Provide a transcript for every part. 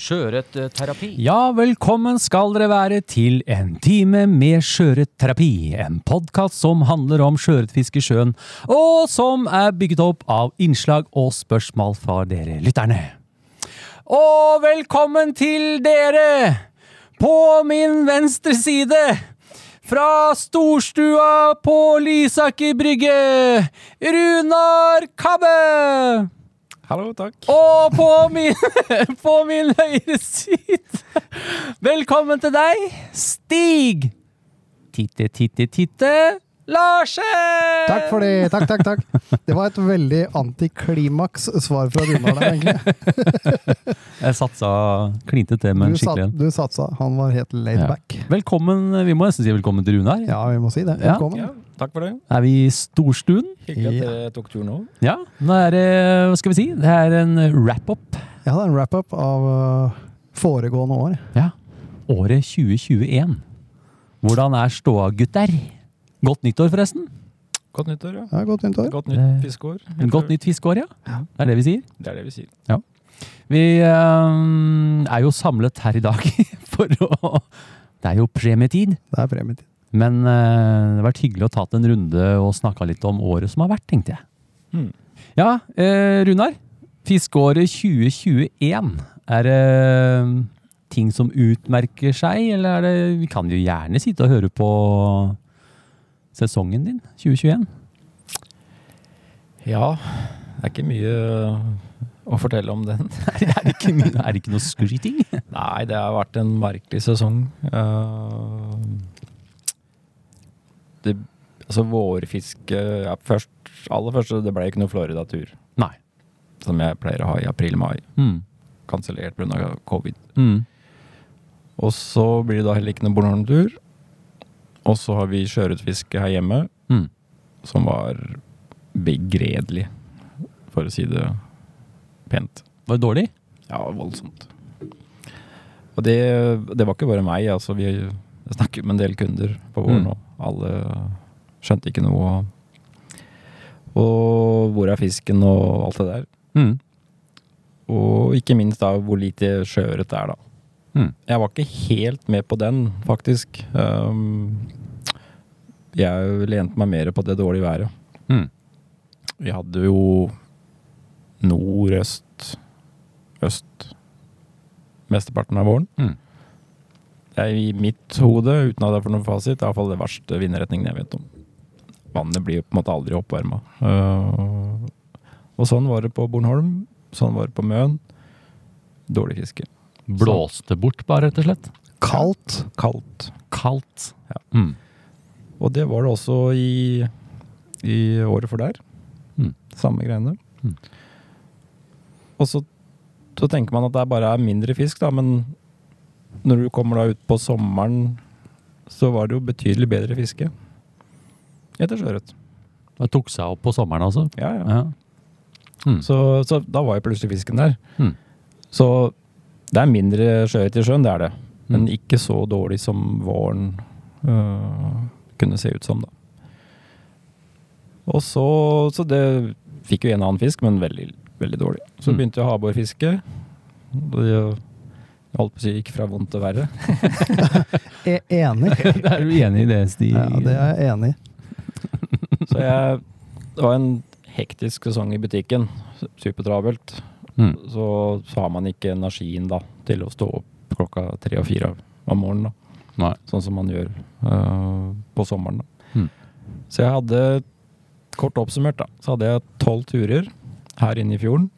Sjøørretterapi. Ja, velkommen skal dere være til En time med sjøørretterapi. En podkast som handler om sjøørretfiske i sjøen, og som er bygget opp av innslag og spørsmål fra dere lytterne. Og velkommen til dere! På min venstre side, fra storstua på Lysaker brygge, Runar Kabbe! Hallo, takk. Og på min, på min høyre side Velkommen til deg, Stig! Titte, titte, titte Larsen! Takk for det. Takk, takk, takk. Det var et veldig antiklimaks svar fra Runar der, egentlig. Jeg satsa klinte til med en skikkelig en. du satsa. Han var helt laid Ja. back. Velkommen, vi må nesten si velkommen til Runar. Ja, vi må si det. Ja. Velkommen. Ja, takk for det. Er vi i storstuen? Hyggelig at dere tok turen òg. Ja. Nå er det, hva skal vi si, det er en wrap-up. Ja, det er en wrap-up av uh, foregående år. Ja. Året 2021. Hvordan er ståa, gutter? Godt nyttår, forresten. Godt nyttår, ja. Ja, godt nyttår. Godt Eh, nytt fiskeår. Godt nytt fiskeår, ja. Det er det vi sier. Det er det vi sier. Ja. Vi eh, er jo samlet her i dag for å Det er jo premietid. Det er premietid. Men eh, det har vært hyggelig å ta en runde og snakke litt om året som har vært, tenkte jeg. Mm. Ja, eh, Runar. Fiskeåret 2021. Er det eh, ting som utmerker seg, eller er det Vi kan jo gjerne sitte og høre på sesongen din, 2021. Ja, det er ikke mye å fortelle om den. er, det ikke, mye- er det ikke noe skryting? Nei, det har vært en merkelig sesong. Eh, det, altså vårfiske ja, først, Aller første, det ble ikke noe Florida-tur. Nei. Som jeg pleier å ha i april-mai. Mm. Kansellert pga. covid. Mm. Og så blir det da heller ikke noe Bornholm-tur. Og så har vi sjøørretfiske her hjemme, Mm. som var begredelig, for å si det pent. Var det dårlig? Ja, voldsomt. Og det, det var ikke bare meg. altså Vi jeg snakket med en del kunder på våren, Mm. og alle skjønte ikke noe. Og, hvor er fisken og alt det der. Mm. Og ikke minst da hvor lite sjøørret det er, da. Mm. Jeg var ikke helt med på den, faktisk. Um, jeg lente meg mer på det dårlige været. Mm. Vi hadde jo nordøst, øst mesteparten av våren. Mm. Det er i mitt hode, uten at jeg får noen fasit, det er iallfall det verste vindretningen jeg vet om. Vannet blir jo på en måte aldri oppvarma. Uh, og sånn var det på Bornholm. Sånn var det på Møn. Dårlig fiske. Blåste bort, bare, rett og slett. Kaldt. Kaldt. Kaldt. Ja. Mm. Og det var det også i, i året for der. Mm. Samme greiene. Mm. Og så, så tenker man at det bare er mindre fisk, da, men når du kommer da ut på sommeren, så var det jo betydelig bedre fiske. Etter sjøørret. Det tok seg opp på sommeren, altså. Ja, ja. Ja. Mm. Så, så da var jo plutselig fisken der. Mm. Så det er mindre sjøørret i sjøen, det er det. Men Mm. ikke så dårlig som våren øh, kunne se ut som, da. Og så Så det fikk jo en annen fisk, men veldig, veldig dårlig. Så Mm. begynte jeg havbårfiske. Og det holdt på å si gikk fra vondt til verre. E enig. Er du enig i det, Stig? Ja, det er jeg enig i. Så jeg Det var en hektisk sesong i butikken. Supertravelt. Mm. Så, så har man ikke energien da til å stå opp klokka tre og fire om morgenen. da. Nei. Sånn som man gjør uh, på sommeren. da. Mm. Så jeg hadde, kort oppsummert, da, så hadde jeg tolv turer her inne i fjorden.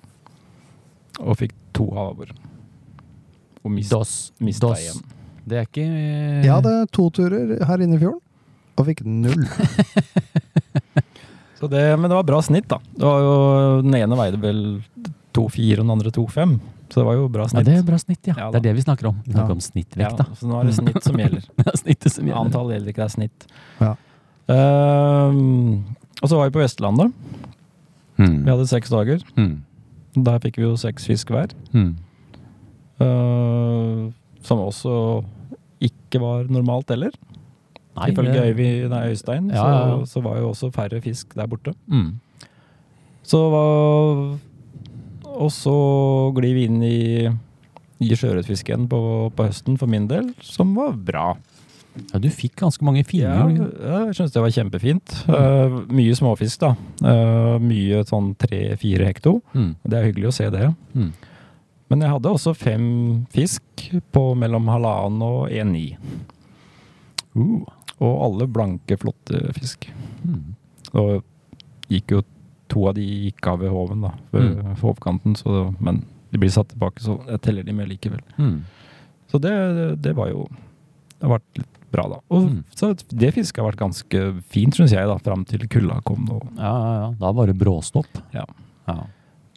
Og fikk to havabbor. Og mist, Dos. mista dos. igjen. Det er ikke Jeg hadde to turer her inne i fjorden, og fikk null. Så det, men det var bra snitt, da. Det var jo, den ene veide vel 2,4 og den andre 2,5. Så det var jo bra Ja, snitt. det er bra snitt, ja. Ja, det er det vi snakker om. Vi snakker Ja. om snittvekt, da. så nå er det snitt som gjelder. Det er snittet som gjelder. Antall gjelder ikke, det er snitt. Ja. Uh, og så var vi på Vestlandet. Mm. Vi hadde seks dager. Mm. Der fikk vi jo seks fisk hver. Hmm. Eh, som også ikke var normalt heller. Nei, Ifølge Øystein Ja, ja, ja. Så, så var jo også færre fisk der borte. Mm. Så var Og så glir vi inn i, i sjøørretfisken på, på høsten for min del, som var bra. Ja, du fikk ganske mange fine. Ja, jeg syns det var kjempefint. Eh, mye småfisk, da. Uh, mye sånn tre-fire hekto. Mm. Det er hyggelig å se det. Hmm. Men jeg hadde også fem fisk på mellom halvannen og 1,9. Uh. Og alle blanke, flotte fisk. Mm. Og gikk jo to av de gikk av ved hoven, da. Ved Mm. hovkanten, så, men de blir satt tilbake, så jeg teller de med likevel. Mm. Så det, det var jo Det har vært litt bra, da. Og Mm. så det fisket har vært ganske fint, syns jeg, da, fram til kulda kom. Og, Ja, ja, ja. Da var det bråstopp. Ja. ja.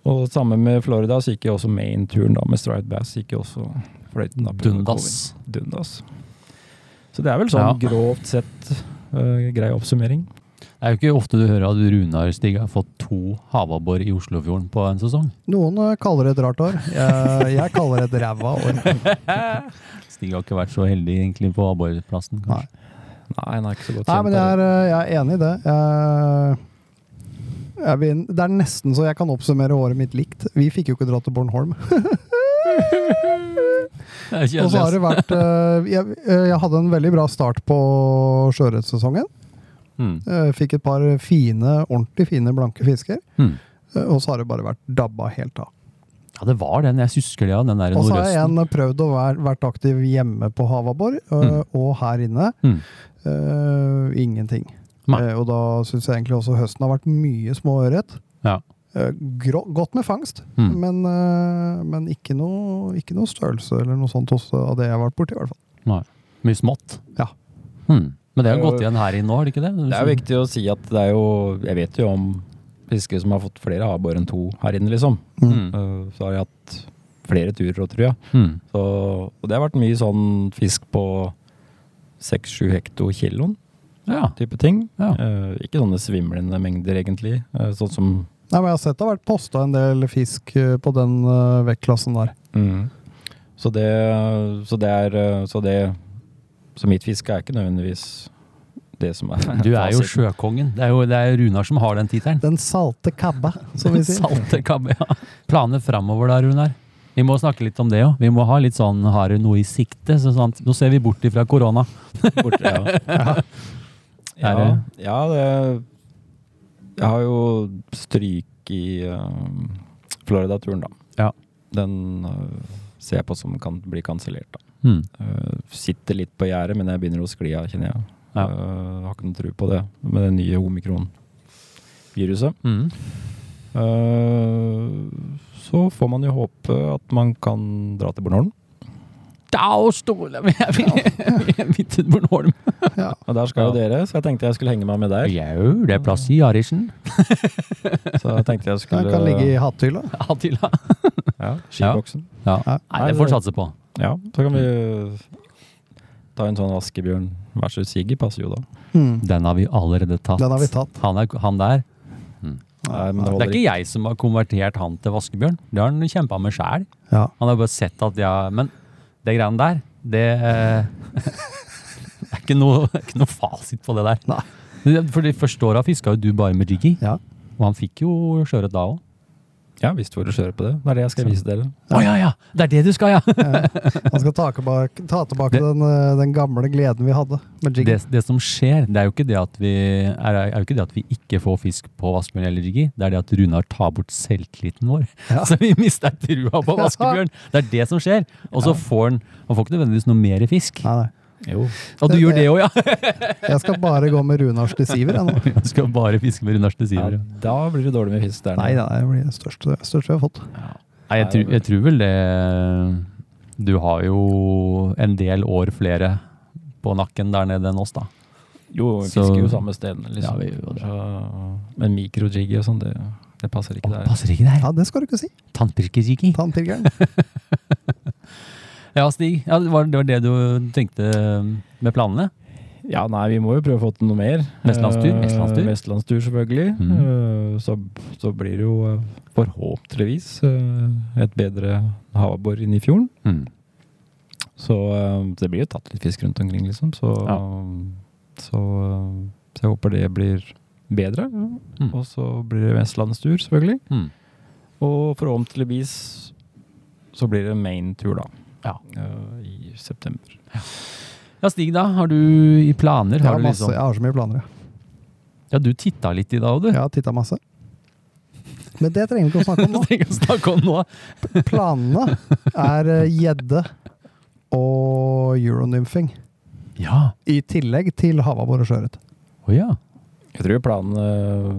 Og sammen med Florida så gikk jeg også main-turen da, med Stride Bass. Gikk jeg også fløyten da. Dundas. Dundas. Så det er vel sånn Ja. grovt sett uh, grei oppsummering. Det er jo ikke ofte du hører at Runar Stig har fått to havabbor i Oslofjorden på en sesong. Noen eh, kaller det et rart år. Jeg, jeg kaller det et ræva år. Stig har ikke vært så heldig egentlig på abborplassen. Nei. kanskje. Nei, han er ikke så godt Nei, men jeg er, eh, jeg er enig i det. Jeg, vil, det er nesten så jeg kan oppsummere året mitt likt. Vi fikk jo ikke dra til Bornholm. Og så har det vært eh, jeg, eh, jeg hadde en veldig bra start på sjøørretsesongen. Hmm. Eh, Fikk et par fine, ordentlig fine blanke fisker. Eh, Og så har det bare vært dabba helt av. Ja, det var den. Jeg husker det, ja. Den der Og så har jeg igjen prøvd å være, vært aktiv hjemme på havabbor, mm. og her inne. Mm. eh, ingenting. Eh, og da syns jeg egentlig også høsten har vært mye små ørret. Ja. Eh, godt med fangst, Mm. men, eh, men ikke, noe, ikke noe størrelse eller noe sånt også, av det jeg har vært borti, i hvert fall. Mye smått. Ja. Hmm. Men det har gått igjen her inne nå, har det ikke det? Det er jo viktig å si at det er jo Jeg vet jo om fiskere som har fått flere abbor enn to her inne, liksom. Mm. Eh, Så har jeg hatt flere turer og tror jeg. Mm. Så, og det har vært mye sånn fisk på seks-sju hekto kiloen Ja. type ting. Ja. Uh, ikke sånne svimlende mengder, egentlig. Uh, sånn som Nei, men Jeg har sett det har vært posta en del fisk eh, på den uh, vektklassen der. Mm. Så det Så det er Så det Så mitt fiske er ikke nødvendigvis det som er Du er jo sjøkongen. Det er jo det er Runar som har den tittelen. Den salte kabba, som vi sier. Salte kabbe, ja. Planer framover da, Runar? Vi må snakke litt om det òg. Vi må ha litt sånn Har du noe i sikte? Så sånn, nå ser vi bort ifra korona. Bort, ja. ja. Er det- ja, det Jeg har jo stryk i uh, Florida-turen, da. Ja. Den uh, ser jeg på som kan bli kansellert, da. Mm. Uh, sitter litt på gjerdet, men jeg begynner å skli av, kjenner jeg. Ja. Har ikke noe tro på det med det nye omikron-viruset. Mm. Eh, så får man jo håpe at man kan dra til Bornholm. Da stoler vi Vi til Bornholm. Ja. Og der skal jo dere, så jeg tenkte jeg skulle henge meg med der. Jau, det er plass i Arisen. Så jeg tenkte jeg Den skulle kan ligge i hatthylla. Hatthylla. ja, skiboksen. Ja. Nei, det får vi satse på. Ja, så kan vi ta en sånn Askebjørn versus Siggy, passer jo da. Mm. Den har vi allerede tatt. Den har vi tatt. Han, er, han der. Nei, men Det er ikke jeg som har konvertert han til vaskebjørn. Det har han kjempa med sjæl. Ja. Han har bare sett at jeg Men det greiene der, det eh, Det er ikke noe, ikke noe fasit på det der. Nei. For de første åra fiska jo du bare med jiggy, Ja. og han fikk jo sjøørret da òg. Ja, visst hvor du kjører på det. Det er det jeg skal vise dere. Å ja, ja! Det er det du skal, ja! Han skal ta tilbake, ta tilbake Det- den, eh, den gamle gleden vi hadde med jiggy. Det, det som skjer, det er jo ikke det at vi er, er jo ikke det at vi ikke får fisk på vaskebjørn eller jiggy, det er det at Runar tar bort selvtilliten vår. Ja. Så vi mister trua på vaskebjørn. Det er det som skjer. Og så får han Han får ikke nødvendigvis noe mer fisk. Nei, nei. Jo. Og du gjør det òg, ja! Jeg skal bare gå med Runars desiver, jeg nå. Jeg skal bare fiske med Runars Ja, da blir det dårlig med fisk der Nei, nede. nei, det blir det største, største vi har fått. Nei, jeg, tror, jeg tror vel det Du har jo en del år flere på nakken der nede enn oss, da. Jo, vi Så- fisker jo samme stedene, liksom. Ja, vi gjør det. Så, men mikrojiggy og sånn, det, Det passer ikke der. passer ikke der. Ja, det skal du ikke si. Tannpirkerjiggy. Tannpirkeren. Ja, Stig. Ja, det, var, det var det du tenkte med planene? Ja, nei, vi må jo prøve å få til noe mer. Vestlandstur? Eh, Vestlandstur? Vestlandstur, selvfølgelig. Mm. Så, så blir det jo eh, forhåpentligvis et bedre havabbor inne i fjorden. Mm. Så det blir jo tatt litt fisk rundt omkring, liksom. Så, Ja. så, så jeg håper det blir bedre. Mm. Og så blir det vestlandstur, selvfølgelig. Mm. Og forhåpentligvis så blir det main-tur, da. Ja. eh, I september. Ja, Stig, da. Har du i planer? Jeg Har har, du masse, liksom jeg har så mye planer, ja. Ja, du titta litt i dag, du. Jeg har titta masse. Men det trenger vi ikke å snakke om nå. Å snakke om nå. Planene er eh, gjedde og euronymfing. Ja. I tillegg til havabbor og sjøørret. Oh, ja. Jeg tror planen eh,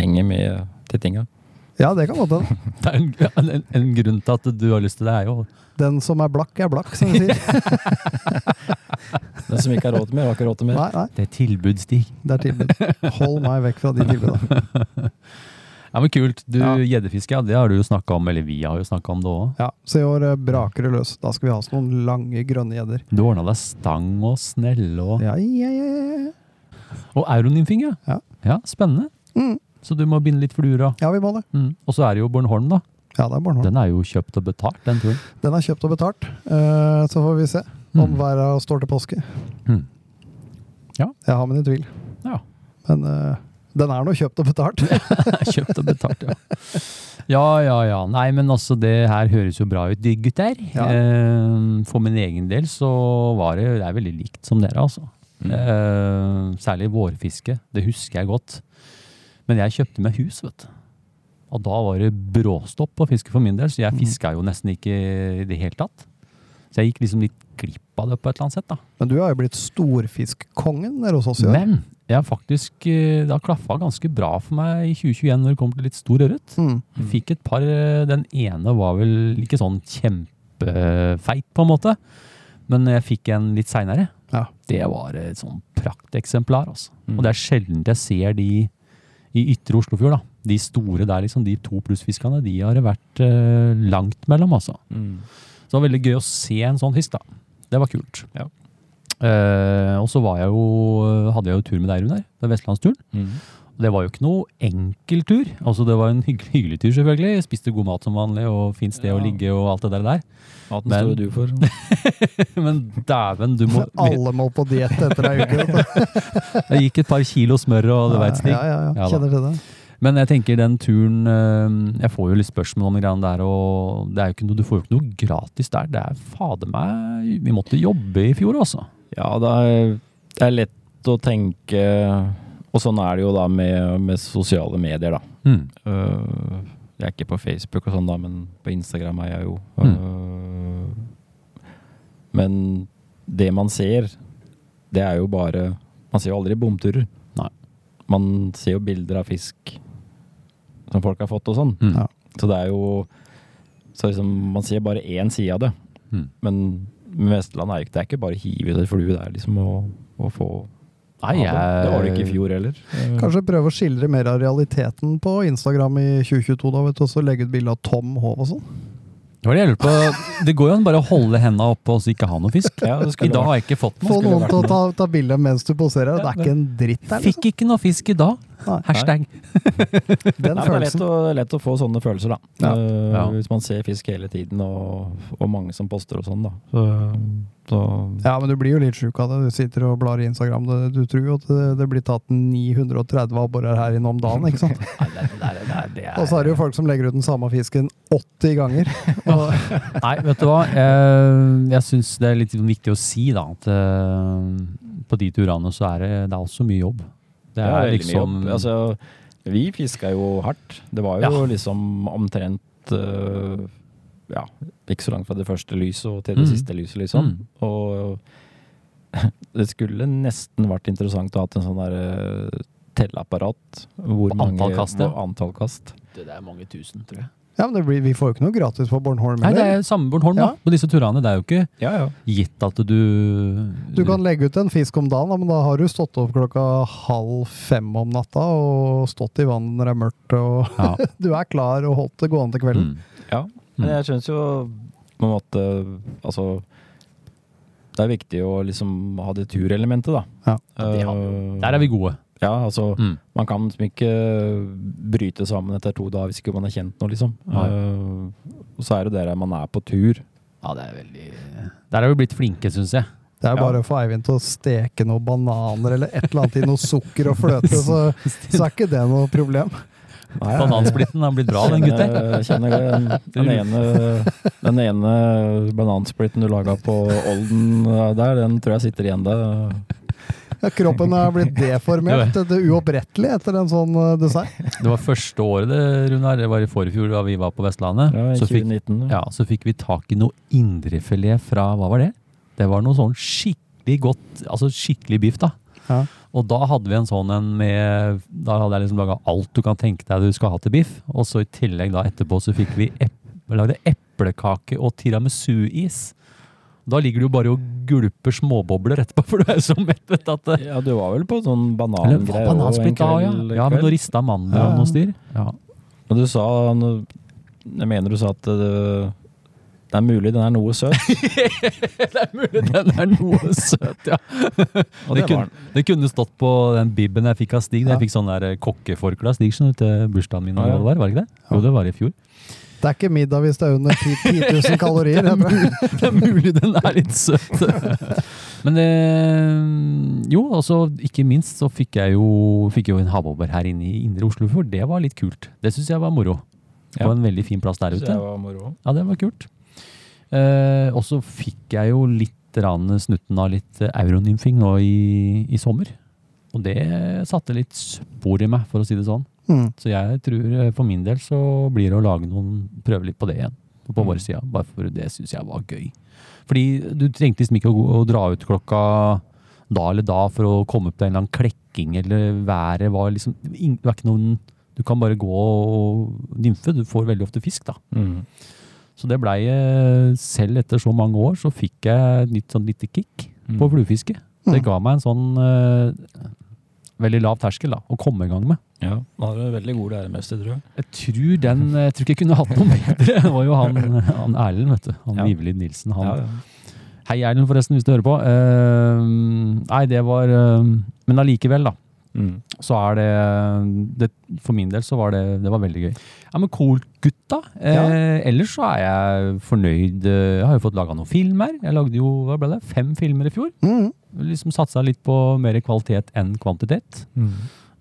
henger med til tinga. Ja, det kan godt hende. Det er en, en, en grunn til at du har lyst til det, er jo Den som er blakk, er blakk, som de sier. Den som ikke har råd til mer, har ikke råd til mer. Nei, nei, Det er tilbud, Stig. det er tilbud. Hold meg vekk fra de tilbudene. Ja, men kult. Du, Ja. Gjeddefiske, ja, det har du jo snakka om, eller vi har jo snakka om det òg. Ja, så i år eh, braker det løs. Da skal vi ha oss noen lange, grønne gjedder. Du ordna deg stang og snelle og Ja, ja, ja, ja. Og euronymfing, ja. Ja. ja. Spennende. Mm. Så du må binde litt fluer av. Ja, vi må det. mm. Og så er det jo Bornholm, da. Ja, det er Bornholm. Den er jo kjøpt og betalt, den turen. Den er kjøpt og betalt. Uh, så får vi se om Mm. været står til påske. Mm. Ja. Jeg har mine tvil. Ja. Men uh, den er nå kjøpt og betalt. Kjøpt og betalt, ja. Ja, ja, ja. Nei, men altså, det her høres jo bra ut, gutter. Ja. Uh, for min egen del så var det, det er veldig likt som dere, altså. Eh, særlig vårfiske. Det husker jeg godt. Men jeg kjøpte meg hus, vet du. Og da var det bråstopp på fiske for min del, så jeg Mm. fiska jo nesten ikke i det hele tatt. Så jeg gikk liksom litt glipp av det på et eller annet sett, da. Men du har jo blitt storfiskkongen der hos oss i år. Men jeg har faktisk, eh, det har klaffa ganske bra for meg i 2021 når det kom til litt stor ørret. Mm. Jeg fikk et par, eh, den ene var vel ikke sånn kjempefeit på en måte, men jeg fikk en litt seinere. Ja. Det var et sånn prakteksemplar, altså. Mm. Og det er sjelden jeg ser de i ytre Oslofjord, da. De store der, liksom, de to plussfiskene, de har det vært eh, langt mellom, altså. Mm. Så det var veldig gøy å se en sånn fisk, da. Det var kult. Ja. Eh, og så var jeg jo, hadde jeg jo tur med deg, Runar, Vestlandsturen. Mm. Det var jo ikke noe enkel tur. Altså, det var en hyggelig, hyggelig tur, selvfølgelig. Jeg spiste god mat som vanlig, og fint sted å ligge og alt det der. der. Maten Men- står jo du for. Men dæven, du må Alle må på diett etter ei uke. Det gikk et par kilo smør og du veit, Stig. Ja, ja, ja. Ja. Kjenner til det. Men jeg tenker den turen øh, Jeg får jo litt spørsmål om greiene der, og det er jo ikke noe, du får jo ikke noe gratis der. Det er fader meg Vi måtte jobbe i fjor, altså. Ja, det er, det er lett å tenke Og sånn er det jo da med, med sosiale medier, da. Mm. Uh, jeg er ikke på Facebook og sånn, da, men på Instagram er jeg jo. Mm. Øh, men det man ser, det er jo bare Man ser jo aldri bomturer. Nei. Man ser jo bilder av fisk som folk har fått og sånn. Mm. Ja. Så det er jo så liksom, Man ser bare én side av det. Mm. Men med Vestland er det ikke, det er ikke bare hive ut ei flue, det er liksom å, å få Nei, jeg... det. Det var det ikke i fjor heller. Kanskje prøve å skildre mer av realiteten på Instagram i 2022, da, vet du, og så legge ut bilde av Tom Hov og sånn. Det det. Det går jo an bare å holde henda oppe og ikke ha noe fisk. Ja, det I dag har jeg ikke fått Få noen til å ta, ta bilde mens du poserer. Det er ikke en dritt der. Fikk Liksom. ikke noe fisk i dag. Nei. Hashtag. Den Nei, det er lett å, lett å få sånne følelser, da. Ja. Uh, Ja. Hvis man ser fisk hele tiden, og, og mange som poster og sånn, da. Så, så Ja, men du blir jo litt sjuk av det. Du sitter og blar i Instagram. Du, du tror jo at det, det blir tatt 930 abborer her inne om dagen, ikke sant? Og så er det jo folk som legger ut den samme fisken 80 ganger. Nei, vet du hva? Jeg, jeg syns det er litt viktig å si da, at eh, på de turene så er det, det er også mye jobb. Det det er, er veldig liksom mye jobb. Altså, vi fiska jo hardt. Det var jo liksom omtrent uh, Ja, ikke så langt fra det første lyset og til det Mm. siste lyset, liksom. Mm. Og det skulle nesten vært interessant å ha hatt en sånn derre uh, telleapparat. Hvor Antall mange kast, ja. antall kast. Det er mange tusen, tror jeg. Ja, men det blir, vi får jo ikke noe gratis på Bornholm Nei, det er samme Bornholm, da. Ja. På disse turene. Det er jo ikke Ja, ja. gitt at du Du kan legge ut en fisk om dagen, da, men da har du stått opp klokka halv fem om natta og stått i vannet når det er mørkt, og Ja. du er klar og holdt det gående til kvelden. Mm. Ja, men jeg syns jo på en måte Altså Det er viktig å liksom ha det turelementet, da. Ja. det har Der er vi gode. Ja, altså Mm. Man kan liksom ikke bryte sammen etter to dager hvis ikke man er kjent noe, liksom. Nei. Eh, og så er det der man er på tur. Ja, det er veldig Der er vi blitt flinke, syns jeg. Det er Ja. bare å få Eivind til å steke noen bananer eller et eller annet i noe sukker og fløte, så, så er ikke det noe problem. Banansplitten har blitt bra, den gutten. Jeg kjenner den, den, ene, den ene banansplitten du laga på Olden eh, der, den tror jeg sitter igjen der. Kroppen er blitt deformert, det er uopprettelig etter en sånn eh, dessert. Det var første året det, Runar, det var i forfjor da vi var på Vestlandet. Ja, så, fikk, 2019. ja, så fikk vi tak i noe indrefilet fra Hva var det? Det var noe sånn skikkelig godt Altså skikkelig biff, da. Ja. Og da hadde vi en sånn en med Da hadde jeg liksom laga alt du kan tenke deg du skal ha til biff. Og så i tillegg da etterpå så fikk vi ep vi lagde eplekake og tiramisu-is. Da ligger du jo bare og gulper småbobler etterpå, for du er jo så mett. vet du, at Ja, du var vel på sånn hva, banansplitt da, ja. Ja, men du rista mandler og noe styr. Ja. Men du sa Jeg mener du sa at det, det er mulig den er noe søt. det er mulig den er noe søt, ja. Og det, kunne, det kunne stått på den bibben jeg fikk av Stig. Ja. Jeg fikk sånn kokkeforkle av Stig til bursdagen min. eller Ja, var, var det ikke det? Jo, det var i fjor. Det er ikke middag hvis det er under 10 10 000 kalorier. Det er, det. mulig, det er mulig den er litt søt. Men eh, jo, altså ikke minst så fikk jeg jo, fikk jo en havbobber her inne i Indre Oslofjord. Det var litt kult. Det syns jeg var moro. Det var en veldig fin plass der ute. jeg var moro. Ja, det var kult. Eh, og så fikk jeg jo litt rann snutten av litt eh, euronymfing nå i, i sommer. Og det satte litt spor i meg, for å si det sånn. Mm. Så jeg tror eh, for min del så blir det å lage noen Prøve litt på det igjen. På Mm. vår side. Bare for det syns jeg var gøy. Fordi du trengte liksom ikke å, å dra ut klokka da eller da for å komme opp til en eller annen klekking, eller været var liksom Det var ikke noen Du kan bare gå og nymfe. Du får veldig ofte fisk, da. Mm. Så det blei eh, Selv etter så mange år så fikk jeg et nytt sånn lite kick Mm. på fluefiske. Det ga meg en sånn eh, veldig lav terskel da, å komme i gang med. Ja, da har du veldig god læremester, tror jeg. Jeg tror den Jeg tror ikke jeg kunne hatt noe bedre. Det var jo han, han Erlend, vet du. Han Ja. Vivelid Nilsen. Han. Ja, ja. Hei, Erlend, forresten, hvis du hører på. Uh, nei, det var uh, Men allikevel, da. Mm. Så er det, det For min del så var det, det var veldig gøy. Ja, men cool, gutta. Eh, Ellers så er jeg fornøyd. Jeg har jo fått laga noen filmer. Jeg lagde jo hva ble det, fem filmer i fjor. Mm. Liksom Satsa litt på mer kvalitet enn kvantitet. Mm.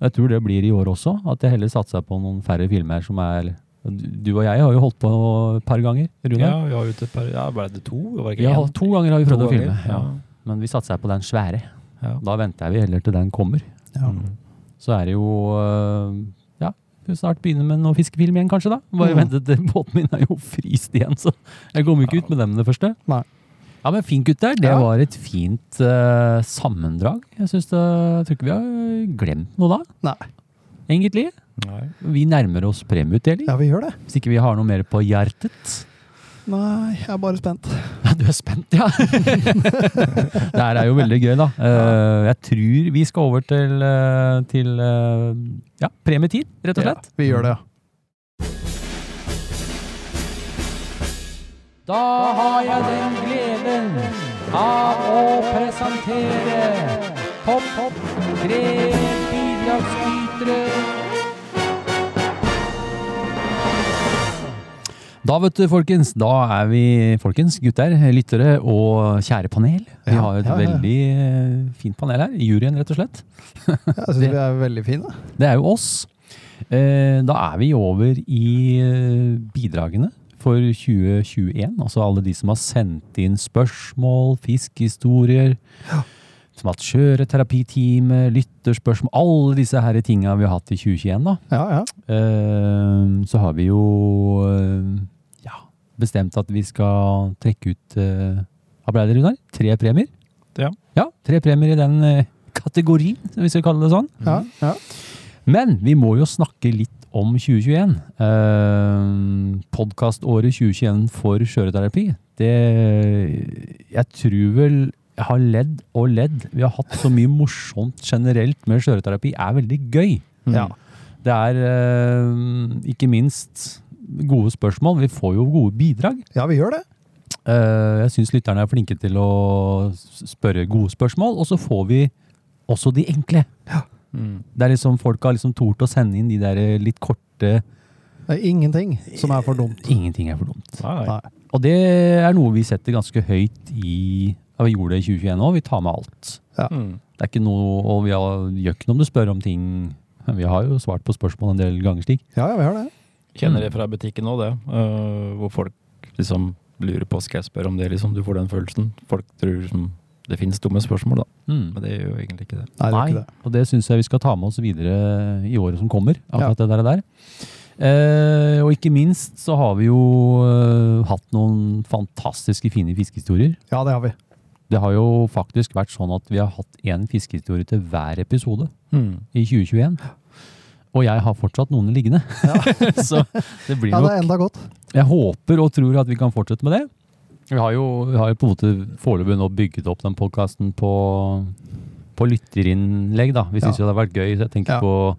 Jeg tror det blir i år også. At jeg heller satser på noen færre filmer som er Du og jeg har jo holdt på et par ganger. Rune. Ja, vi har jo et par Ja, ble det to? Var det ikke Ja, to ganger har vi prøvd å filme. Ja. ja. Men vi satser på den svære. Ja. Da venter vi heller til den kommer. Ja. Mm. Så er det jo øh, Ja, vi snart begynne med noe fiskefilm igjen, kanskje. da. Bare Mm. vente til båten min er jo fryst igjen, så jeg kommer ikke ut med dem det første. Nei. Ja, men fint, gutter. Det Ja. var et fint uh, sammendrag. Jeg synes det, jeg tror ikke vi har glemt noe da, Nei. egentlig. Nei. Vi nærmer oss premieutdeling. Ja, vi gjør det. Hvis ikke vi har noe mer på hjertet. Nei, jeg er bare spent. Ja, du er spent, ja. det her er jo veldig gøy, da. Eh, jeg tror vi skal over til, eh, til eh, ja, premietid, rett og Ja, slett. vi gjør det, ja. Da har jeg den gleden av å presentere topp topp tre bidragsytere. Da vet du, folkens, da er vi, folkens, gutter, lyttere og kjære panel. Vi Ja, har et ja, ja. veldig eh, fint panel her. Juryen, rett og slett. Jeg syns vi er veldig fine. Det er jo oss. Eh, da er vi over i eh, bidragene for 2021. Altså alle de som har sendt inn spørsmål, fiskehistorier, som har hatt kjøreterapitime, lytterspørsmål, alle disse her tinga vi har hatt i 2021. da. Ja, ja. Så har vi jo ja, bestemt at vi skal trekke ut eh, Hva ble det, Runar? Tre premier? Ja. Ja, tre premier i den eh, kategorien, hvis vi kaller det sånn. ja, ja. Men vi må jo snakke litt om 2021. Eh, Podkaståret 2021 for skjøreterapi. Det Jeg tror vel jeg har ledd og ledd. Vi har hatt så mye morsomt generelt med skjøreterapi. er veldig gøy. Ja. Det er eh, ikke minst gode spørsmål. Vi får jo gode bidrag. ja, vi gjør det. Eh, jeg syns lytterne er flinke til å spørre gode spørsmål, og så får vi også de enkle. Mm. Det er liksom Folk har liksom tort å sende inn de der litt korte Det er ingenting som er for dumt. Ingenting er for dumt. Nei, nei. Og det er noe vi setter ganske høyt i ja, Vi gjorde det i 2021 òg. Vi tar med alt. Mm. Det er ikke noe, Og vi har, gjør ikke noe om du spør om ting Vi har jo svart på spørsmål en del ganger slik. Ja, ja, vi har det. Kjenner det fra butikken òg, det. Uh, hvor folk liksom lurer på skal jeg spørre om det, liksom. Du får den følelsen. Folk tror liksom det finnes dumme spørsmål, da. Mm. Men det gjør jo egentlig ikke det. Nei, det er ikke det. og det syns jeg vi skal ta med oss videre i året som kommer. akkurat det der. der. Eh, og ikke minst så har vi jo eh, hatt noen fantastiske fine fiskehistorier. Ja, det har vi. Det har jo faktisk vært sånn at vi har hatt én fiskehistorie til hver episode Mm. i 2021. Og jeg har fortsatt noen liggende. så det blir Ja, det er enda godt. Jeg håper og tror at vi kan fortsette med det. Vi har jo, vi har jo på en måte foreløpig nå bygget opp den podkasten på, på lytterinnlegg, da. Vi syns Ja. jo det har vært gøy. Så jeg tenker Ja. på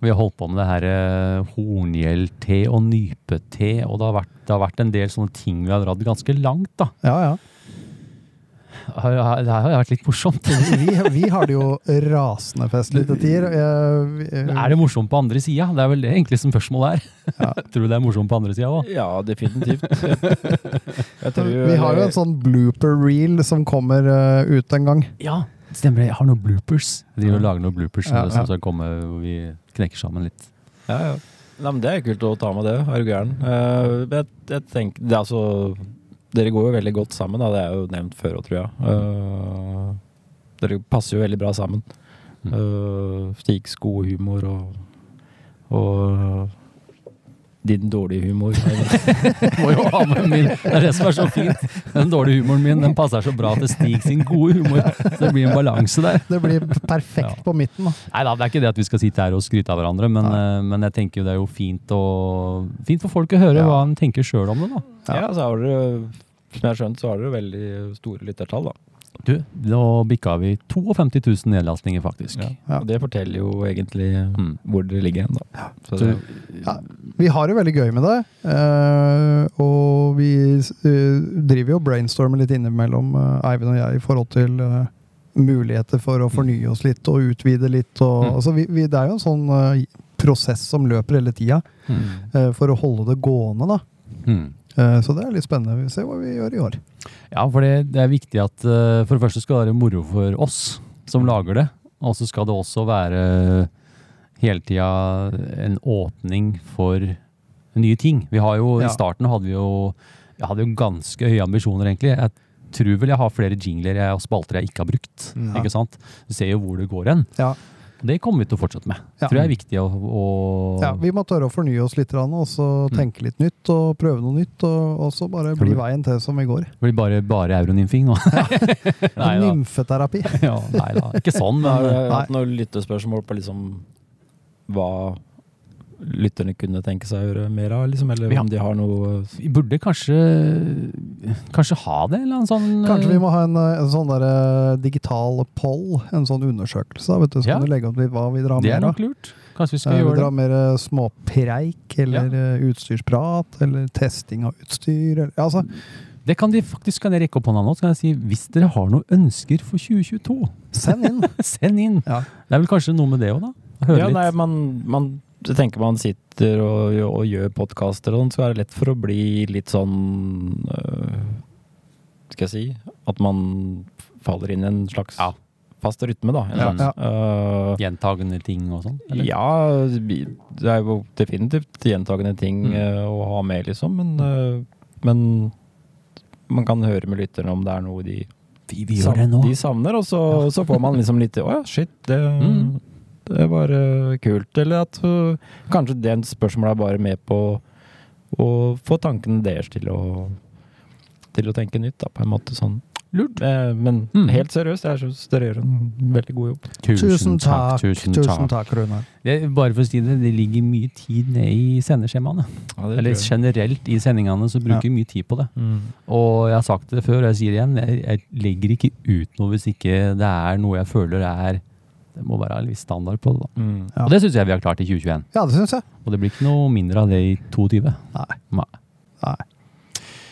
Vi har holdt på med det her eh, horngjellte og nypete, og det har, vært, det har vært en del sånne ting vi har dratt ganske langt, da. Ja, ja. Har- Det har jo vært litt morsomt. Vi, vi har det jo rasende festlig til tider. Er det morsomt på andre sida? Det er vel det egentlig som spørsmålet er. Ja. Tror du det er morsomt på andre sida òg? Ja, definitivt. jeg tror, Vi har jo en sånn blooper reel som kommer eh, ut en gang. Ja, stemmer det. Jeg har noen bloopers. De vil lage noen bloopers Ja, som ja. som kommer, hvor vi knekker sammen litt. Ja, ja. Nei, men det er kult å ta med det, er du gæren. Eh, jeg, jeg tenker, det er altså, dere går jo veldig godt sammen, da. det er jo nevnt før òg, tror jeg. Uh, dere passer jo veldig bra sammen. Mm. Uh, Stigs gode humor og, og din dårlige humor. Må jo ha med min. Det er det som er så fint. Den dårlige humoren min den passer så bra til Stig sin gode humor. Så det blir en balanse der. Det blir perfekt Ja. på midten. Nei da, det er ikke det at vi skal sitte her og skryte av hverandre, men, eh, men jeg tenker jo det er jo fint, å, fint for folk å høre Ja. hva han tenker sjøl om det. da. ja, så har dere, som jeg har skjønt, så har dere veldig store lyttertall, da. Du, da bikka vi 52 000 nedlastninger, faktisk. Ja. Ja. Og det forteller jo egentlig Mm. hvor dere ligger hen, da. Så Så, Ja, vi har det veldig gøy med det. Uh, og vi uh, driver jo og brainstormer litt innimellom, uh, Eivind og jeg, i forhold til eh, muligheter for å fornye oss litt og utvide litt. Og, Mm. altså, vi, vi, det er jo en sånn eh, prosess som løper hele tida mm. eh, for å holde det gående. da. Mm. Eh, så det er litt spennende. Vi ser hva vi gjør i år. Ja, for det, det er viktig at uh, for det første skal det være moro for oss som lager det. Og så skal det også være hele tida en åpning for nye ting. Vi har jo, Ja. I starten hadde vi jo, jeg hadde jo ganske høye ambisjoner, egentlig. Jeg tror vel jeg har flere jingler jeg, og spalter jeg ikke har brukt. Ja. ikke sant? Du ser jo hvor det går hen. Ja. Det kommer vi til å fortsette med. Ja. tror jeg er viktig å, å Ja, vi må tørre å fornye oss litt, grann, og så Mm. tenke litt nytt og prøve noe nytt. Og, og så bare bli veien til som i går. Det blir bare, bare euronymfing nå. ja. Nymfeterapi. Ja, nei da. Ikke sånn, Men har du hatt noen lyttespørsmål på liksom hva lytterne kunne tenke seg å gjøre mer av, liksom? Eller Ja. om de har noe Vi burde kanskje Kanskje ha det, eller en sånn Kanskje vi må ha en, eh, en sånn der, eh, digital poll, en sånn undersøkelse. vet du, Så Ja. kan du legge opp litt hva vi drar Det er mer nok lurt. Kanskje vi skal Eh, gjøre det. Vi drar mer eh, småpreik, eller ja. utstyrsprat, eller testing av utstyr. Eller, altså, Det kan de faktisk kan jeg rekke opp hånda nå. Så kan jeg si hvis dere har noen ønsker for 2022, send inn! send inn. Ja. Det er vel kanskje noe med det òg, da? Høre Ja, litt. nei, man, man jeg tenker man sitter og, og gjør podkaster og sånn, så er det lett for å bli litt sånn øh, Skal jeg si At man faller inn i en slags Ja. fast rytme, da. En Ja, slags, øh, Gjentagende ting og sånn? Ja, det er jo definitivt gjentagende ting Mm. eh, å ha med, liksom. Men, eh, men man kan høre med lytterne om det er noe de, Vi, vi det de savner, og så, så får man liksom litt Å ja, shit, det, Mm. Det var eh, kult. Eller at eh, kanskje det spørsmålet er bare med på å få tankene deres til å til å tenke nytt, da, på en måte sånn. Lurt. Eh, Men Mm. helt seriøst, jeg syns dere gjør en veldig god jobb. Tusen takk, Tusen tusen takk. takk, Runar. Det, bare for å si det, det ligger mye tid ned i sendeskjemaene. Ja, Eller generelt i sendingene så bruker vi mye tid på det. Mm. Og jeg har sagt det før, og jeg sier det igjen, jeg, jeg legger ikke ut noe hvis ikke det er noe jeg føler er Det må være en viss standard på det. da. Mm. Ja. Og det syns jeg vi har klart i 2021. Ja, det synes jeg. Og det blir ikke noe mindre av det i 2022. Nei. Nei. Nei.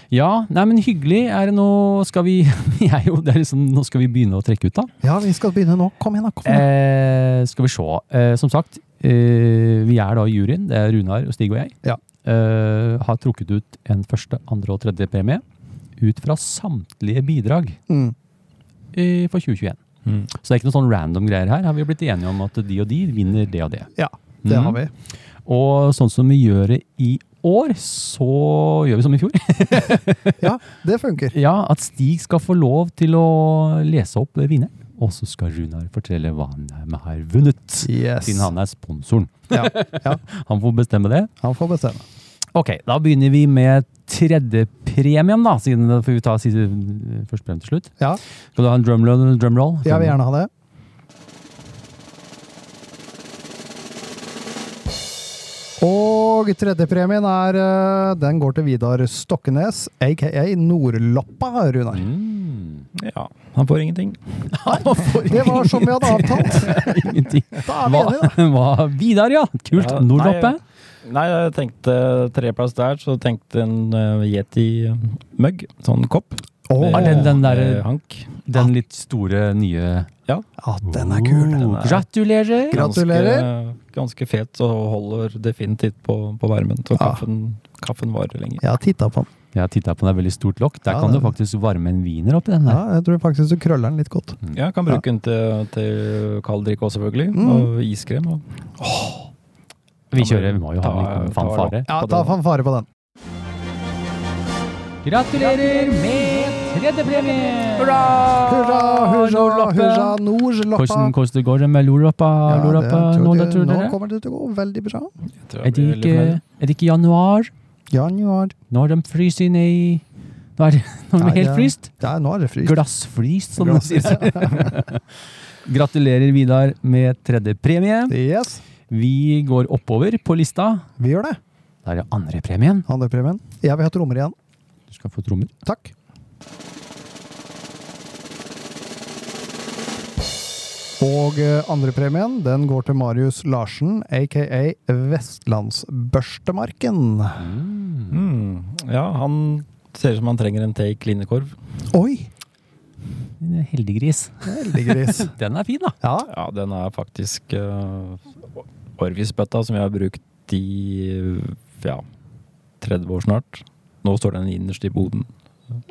Ja, nei, men hyggelig. Er det noe Skal vi jo, det er liksom, Nå skal vi begynne å trekke ut, da. Ja, vi skal begynne nå. Kom igjen, da. Kom igjen. Eh, skal vi se. Eh, som sagt, eh, vi er da i juryen. Det er Runar og Stig og jeg. Ja. Eh, har trukket ut en første, andre og tredje premie ut fra samtlige bidrag Mm. eh, for 2021. Mm. Så det er ikke noen sånn random greier her. Her har vi blitt enige om at de og de vinner det og det. Ja, det mm. har vi. Og sånn som vi gjør det i år, så gjør vi som i fjor. Ja, det funker. Ja, At Stig skal få lov til å lese opp vinneren. Og så skal Runar fortelle hva han har vunnet. Yes. Siden han er sponsoren. Ja, ja, Han får bestemme det. han får bestemme. Ok, da begynner vi med tredjepremien, da. Siden det får vi ta siste, første premie til slutt. Ja, Skal du ha en drumroll? drumroll? jeg vil gjerne ha det. Og tredjepremien er eh, Den går til Vidar Stokkenes, aka Nordloppa, Runar. Mm. Ja, han får ingenting. Det var som vi hadde avtalt. Ingenting. Da er vi enige, da. Vidar, ja. Kult. Ja, Nordloppe. Nei, jeg tenkte treplass der, så tenkte en uh, Yeti-mugg. Sånn kopp. Oh, Er den- den der- hank. Den litt store, nye Ja. Ah, den er kul. Den er Gratulerer! Gratulerer. Ganske, ganske fet og holder definitivt på, på varmen. Så Ja. kaffen, kaffen varer lenger. Jeg har titta på den. Jeg har titta på den, det er veldig stort lokk. Der Ja, kan det- du faktisk varme en wiener oppi den Ja, jeg tror faktisk du krøller den litt godt. Ja, kan bruke den til, til kald drikke også, selvfølgelig. Mm. Og iskrem. Og Vi kjører, vi må jo ha Ta- en liten fanfare. Ja, ta fanfare på den. Gratulerer med tredjepremie! Hurra, hurra, hurra, Nordloppa. Hvordan, hvordan det går det med Lorloppa? Ja, det Lorloppa tror nå, nå kommer det til å gå veldig bra. Er det ikke, er det ikke januar? Januar. Nå har de fryst inne i Nå er det, nå er det helt fryst. Ja, nå er det fryst. Glassfryst, som Glass. de sier. Gratulerer, Vidar, med tredje premie. Yes, Vi går oppover på lista. vi gjør det. Da er det andre premien. Andrepremien. Jeg vil ha trommer igjen. Du skal få trommer. Takk. Og eh, andrepremien den går til Marius Larsen, aka Vestlandsbørstemarken. Mm. Ja, han ser ut som han trenger en take linjekorv. Oi! En Heldiggris. Heldiggris. Den er fin, da. Ja, Ja, den er faktisk uh, Orvis-bøtta som vi har brukt i ja, 30 år snart. Nå står den innerst i boden.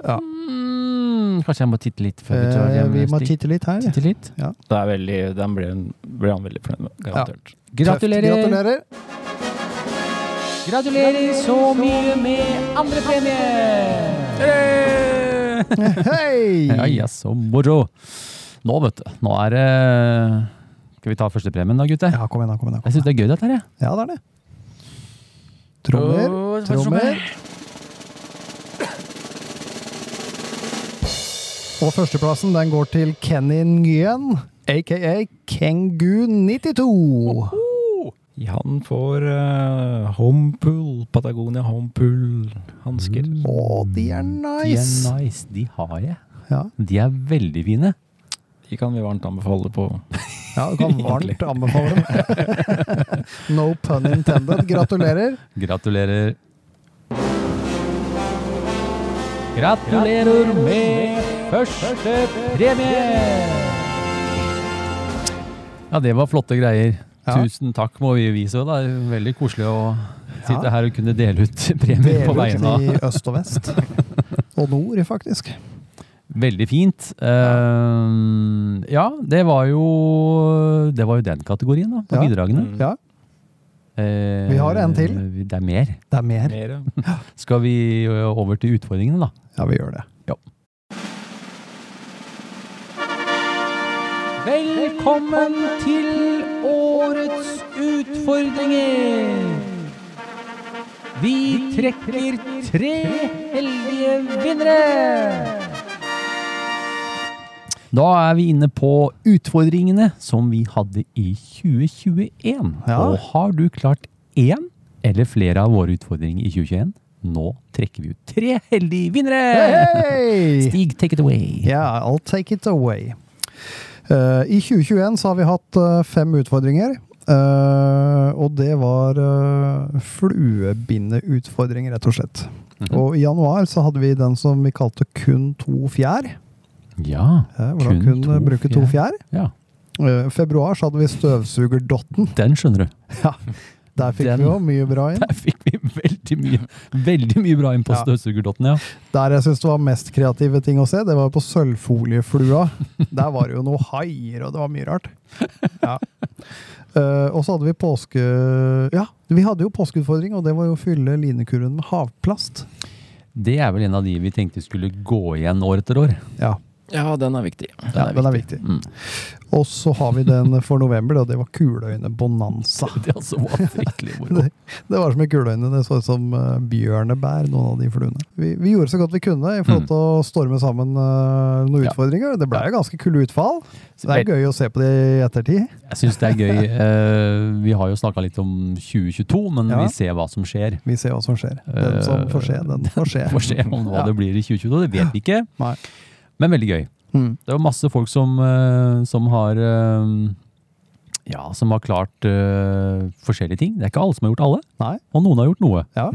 ja. Mm, kanskje jeg må titte litt før vi tar Eh, hjem. vi må titte litt her. titte litt. Det er veldig, den ble, ble han veldig fornøyd med, garantert. Gratulerer. Gratulerer. Gratulerer så mye med andre premie! Hei! Ja, ja, så moro. Nå, vet du. Nå er det Skal vi ta førstepremien da, gutter? Ja, kom igjen, da. Kom igjen, da. Jeg syns det er gøy, dette her. jeg. Ja, det er det. Trommer. Trommer. Og førsteplassen den går til Kenny Nguyen, aka Kengu92. Han får uh, Homepool, Patagonia Homepool-hansker. Å, de er nice! De er nice! nice. De har jeg. Ja, De er veldig fine. De kan vi varmt anbefale på ja du kan varmt anbefale dem. no pun intended. Gratulerer. Gratulerer. Gratulerer med første premie! Ja, det var flotte greier. Ja. Tusen takk må vi vise. Det er veldig koselig å sitte Ja. her og kunne dele ut premier på Dele ut i øst og vest. Og nord, faktisk. Veldig fint. Uh, ja, det var jo Det var jo den kategorien, da, på Ja. bidragene. Mm. Ja, Uh, Vi har en til. Det er mer. det er mer. mer. Skal vi over til utfordringene, da? Ja, vi gjør det. Velkommen til årets utfordringer! Vi trekker tre heldige vinnere! Da er vi inne på utfordringene som vi hadde i 2021. Ja. Og har du klart én eller flere av våre utfordringer i 2021, nå trekker vi ut tre heldige vinnere! Hey! Stig, take it away. Yeah, I'll take it away. Uh, I 2021 så har vi hatt uh, fem utfordringer. Uh, og det var uh, fluebindeutfordringer, rett og slett. Mhm. Og i januar så hadde vi den som vi kalte kun to fjær. Ja, eh, hvor da Kun kun to eh, bruke to fjær. ja. Eh, februar så hadde vi støvsugerdotten. Den skjønner du. Der fikk Den- vi jo mye bra inn. Der fikk vi veldig mye, veldig mye bra inn på Ja. støvsugerdotten, ja. Der jeg syns det var mest kreative ting å se, det var på sølvfolieflua. Der var det jo noe haier, og det var mye rart. Ja. Uh, og så hadde vi påske... Ja, vi hadde jo påskeutfordring, og det var jo å fylle linekurven med havplast. Det er vel en av de vi tenkte skulle gå igjen år etter år. Ja, Ja, den er viktig. ja den er viktig. Mm. Og så har vi den for november, og det var Kuløyne Bonanza. Det altså var. Det, det var som med kuløyne. Det så ut som uh, bjørnebær, noen av de fluene. Vi, vi gjorde så godt vi kunne i forhold til å storme sammen uh, noen Ja. utfordringer. Det ble jo ganske kule utfall. Så det er gøy å se på det i ettertid. Jeg syns det er gøy. Uh, vi har jo snakka litt om 2022, men Ja. vi ser hva som skjer. Vi ser hva som skjer. Den som får se, den får se. Får se om hva det blir i 2022. Det vet vi ikke, Nei. Men veldig gøy. Mm. Det er jo masse folk som, eh, som har eh, Ja, som har klart uh, forskjellige ting. Det er ikke alle som har gjort alle, Nei. og noen har gjort noe. Ja.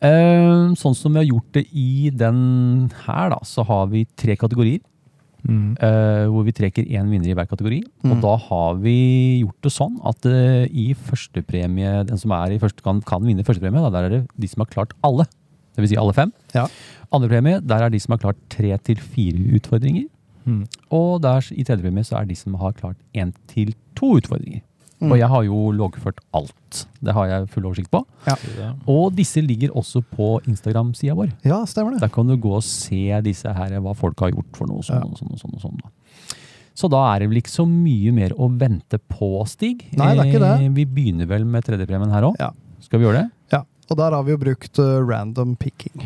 Eh, sånn som vi har gjort det i den her, da, så har vi tre kategorier. Mm. Uh, hvor vi trekker én vinner i hver kategori. Og Mm. da har vi gjort det sånn at i førstepremie, den som er i første, kan, kan vinne førstepremie, da, der er det de som har klart alle. Det vil si alle fem. Ja. Andrepremie, der er de som har klart tre til fire utfordringer. Mm. Og der i tredjepremie så er de som har klart én til to utfordringer. Mm. Og jeg har jo loggført alt. Det har jeg full oversikt på. Og disse ligger også på Instagram-sida vår. Ja, stemmer det. Der kan du gå og se disse her, hva folk har gjort for noe sånn Ja. og sånn. og sånn, og sånn da. Så da er det vel ikke så mye mer å vente på, Stig. Nei, det er ikke det. Eh, Vi begynner vel med tredjepremien her òg. Ja. Skal vi gjøre det? Ja. Og der har vi jo brukt eh, random picking.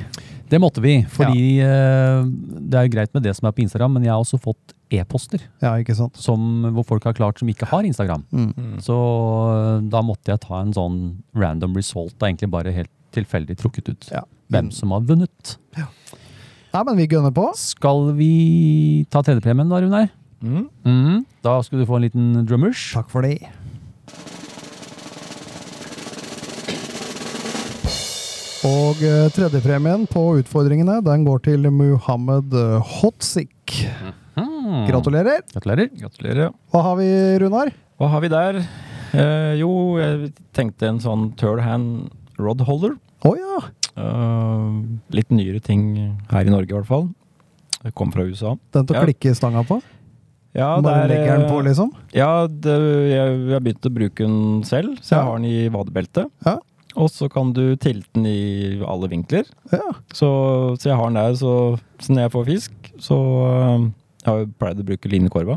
Det måtte vi, fordi eh, det er greit med det som er på Instagram, men jeg har også fått e-poster Ja, ikke sant? som, hvor folk har klart som ikke har Instagram. Mm. Mm. Så eh, da måtte jeg ta en sånn random result, da egentlig bare helt tilfeldig trukket ut. Ja. Hvem som har vunnet. Nei, men vi gønner på. Skal vi ta tredjepremien da, Runar? Mm. Mm. Da skal du få en liten drummers. Takk for det. Og eh, tredjepremien på utfordringene den går til Muhammed eh, Hotsik. Gratulerer. Gratulerer. Gratulerer. Hva har vi, Runar? Hva har vi der? Eh, jo, jeg tenkte en sånn third hand rod holder. Oh, ja. Eh, litt nyere ting her i Norge i hvert fall. Det kom fra USA. Den til å Ja. klikke stanga på? Ja, Bare det er, legger den på, eh, liksom? Ja, det, jeg, jeg begynte å bruke den selv, så jeg Ja. har den i vadebeltet. Ja. Og så kan du tilte den i alle vinkler. Ja. Så, så jeg har den der, så, så når jeg får fisk, så øh, Jeg har jo pleid å bruke linekorva.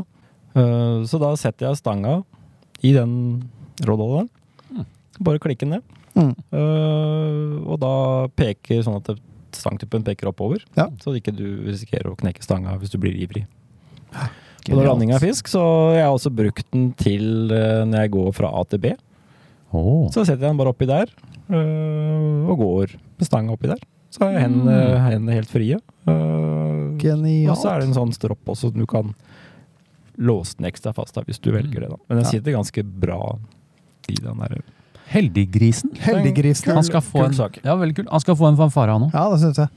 Øh, så da setter jeg stanga i den rådholderen. Bare klikke den ned. Mm. Øh, og da peker sånn at stangtuppen peker oppover, Ja. så ikke du risikerer å knekke stanga hvis du blir ivrig. Og da landing av fisk, så jeg har også brukt den til når jeg går fra A til B. Åh. Så setter jeg den bare oppi der, øh, og går med stanga oppi der. Så er hendene, hendene helt frie. Øh, Genialt. og så er det en sånn stropp også, som du kan låse den ekstra fast da, hvis du velger det. da. Men den Ja. sitter ganske bra i den der. Heldiggrisen. Heldiggrisen. Han skal få kul en, sak. ja, veldig kult. Han skal få en fanfare, han òg. Ja, det syns jeg.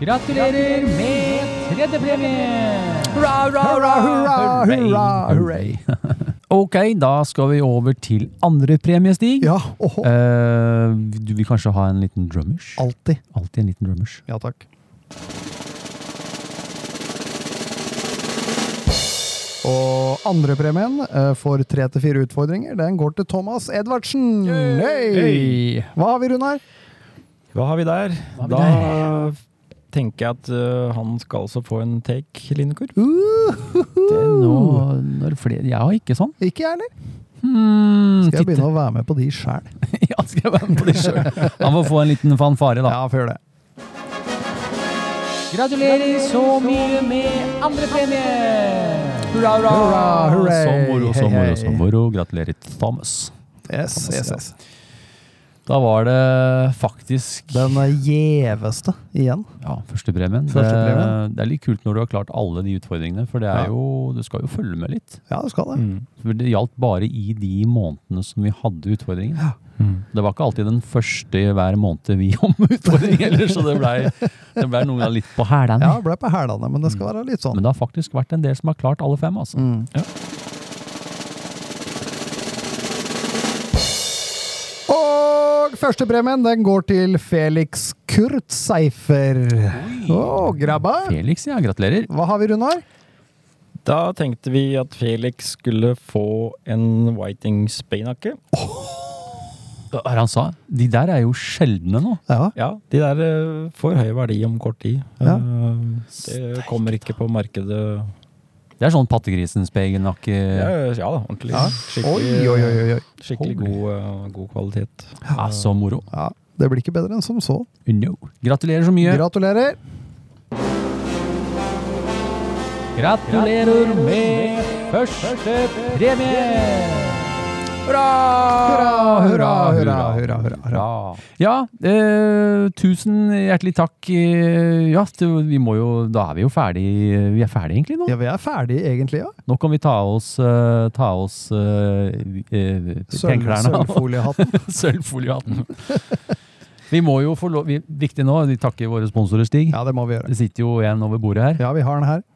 Gratulerer med tredjepremie! Hurra, hurra, hurra, hurray. Ok, da skal vi over til andre premiestig. Ja, oho. Eh, du vil kanskje ha en liten drummers? Alltid. Alltid en liten drummers. Ja takk. Og andrepremien uh, for tre til fire utfordringer, den går til Thomas Edvardsen. Hei! Hva har vi, Runar? Hva har vi der? har vi da tenker jeg at uh, han skal også få en take Linekor. Det er noe når flere, jeg har ikke sånn. Ikke jeg heller. Hmm, Skal jeg titte. begynne å være med på de sjæl? ja, skal jeg være med på de sjøl? Han får få en liten fanfare, da. Ja, før det. Gratulerer så mye med andre premie! Hurra, hurra! Hurra, hurray. Så moro, så moro, så moro. Gratulerer, Thomas. Yes, yes, yes. Da var det faktisk Den gjeveste igjen. ja, førstepremien. Det, det er litt kult når du har klart alle de utfordringene, for det Ja. er jo, du skal jo følge med litt. Ja, du skal det. Mm. For det gjaldt bare i de månedene som vi hadde utfordringen. Mm. Det var ikke alltid den første hver måned vi om utfordring heller, så det blei ble noen ganger litt på hælene. Ja, det ble på hælene, men det skal være litt sånn. Men det har faktisk vært en del som har klart alle fem, altså. Mm. Og førstepremien den går til Felix Kurtzeifer. Å, grabba! Felix, ja, gratulerer. Hva har vi, Runar? Da tenkte vi at Felix skulle få en Whiting Speinake. Hva er det han sa? De der er jo sjeldne nå. Ja, Ja, de der eh, får høy verdi om kort tid. Ja. Eh, Det kommer ikke på markedet Det er sånn pattegrisen-spegelnakke. ja, ja da, ordentlig. Ja. Skikkelig, Oi, oi, oi, oi. skikkelig god, eh, god kvalitet. Ja, så moro. Ja, det blir ikke bedre enn som så. No. Gratulerer så mye. Gratulerer. Gratulerer med første premie! Hurra! Hurra, hurra, hurra, hurra, hurra. Ja, eh, tusen hjertelig takk. Eh, ja, vi må jo, da er vi jo ferdig. Vi er ferdige egentlig nå. Ja, vi er ferdig egentlig, ja. Nå kan vi ta oss, uh, ta oss eh, eh, sølvfoliehatten. Sølvfoliehatten. Vi må jo få lov, viktig nå, vi takker våre sponsorer, Stig. Ja, det må vi gjøre. Det sitter jo en over bordet her. Ja, vi har den her.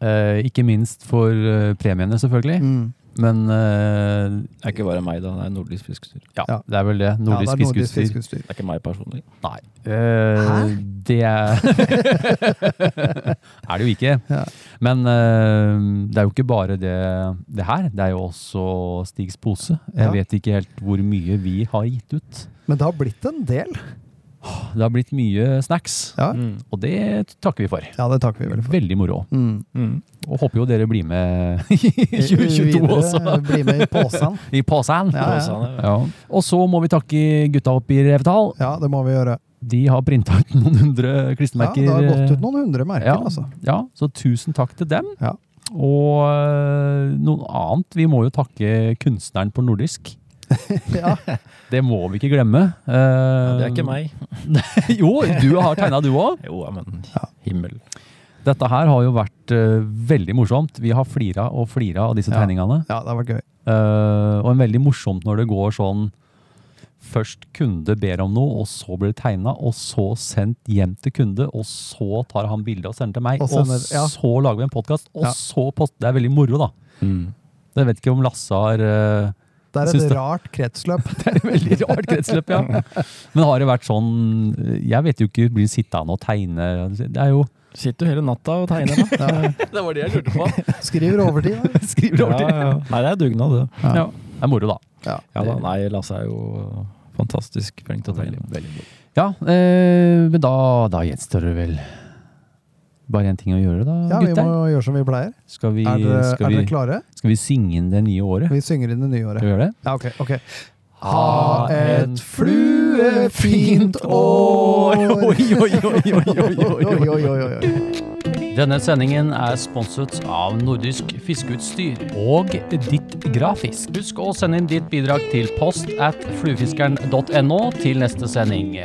Eh, ikke minst for premiene, selvfølgelig. Mm. Men uh, Det er ikke bare meg, da. Det er Nordisk Fiskestyr. ja, Ja. det er vel det. Ja, det er nordisk fiskeutstyr. fiskeutstyr. Det er ikke meg personlig. Nei. Eh, det er Er det jo ikke. Ja. Men eh, det er jo ikke bare det, det her. Det er jo også Stigs pose. Jeg Ja. vet ikke helt hvor mye vi har gitt ut. Men det har blitt en del. Det har blitt mye snacks, Ja, Mm. og det takker vi for. ja det takker vi veldig for. Veldig moro. Mm. Mm. Og håper jo dere blir med i 2022 Videre, også. Bli med i posen. I posen. Ja, ja. Påsene, Ja. Og så må vi takke gutta opp i Revetal. Ja, det må vi gjøre. De har printa ut noen hundre Ja, det har gått ut noen hundre merker, ja, altså. ja, så tusen takk til dem. Ja. Og noe annet, vi må jo takke kunstneren på nordisk. Ja. Det må vi ikke glemme. Ja, Eh, det er ikke meg. jo, du har tegna du òg. Jo, ja, men himmel. Dette her har jo vært uh, veldig morsomt. Vi har flira og flira av disse Ja. tegningene. ja, det har vært gøy. Uh, og en veldig morsomt når det går sånn Først kunde ber om noe, og så blir det tegna, og så sendt hjem til kunde, og så tar han bilde og sender til meg, Og og, sender- ja. så lager vi en podkast, og Ja. så post... Det er veldig moro, da. Mm. Jeg vet ikke om Lasse har eh, Det er et det- rart kretsløp. Det er et veldig rart kretsløp, ja. Men har det vært sånn Jeg vet jo ikke, blir det sittende og tegne Det er jo Sitter jo hele natta og tegner, da. Det var det jeg lurte på. Skriver overtid. da. Skriver over Ja, ja. Nei, det er dugnad, det. Ja. Ja. Det er moro, da. Ja. Ja da, nei, Lasse er jo fantastisk flink til å tegne. Ja, eh, men da, da gjenstår det vel bare én ting å gjøre, da, Ja, vi må gjøre som vi pleier. Skal vi, Er dere, skal, er dere vi, klare? skal vi synge inn det nye året? Vi synger inn det nye Skal året. vi gjøre det? Ja, ok. ok. Ha et fluefint år! Oi. Oi, oi, oi, oi. Denne sendingen er sponset av Nordisk Fiskeutstyr. Og ditt grafisk. Husk å sende inn ditt bidrag til post at fluefiskeren.no til neste sending.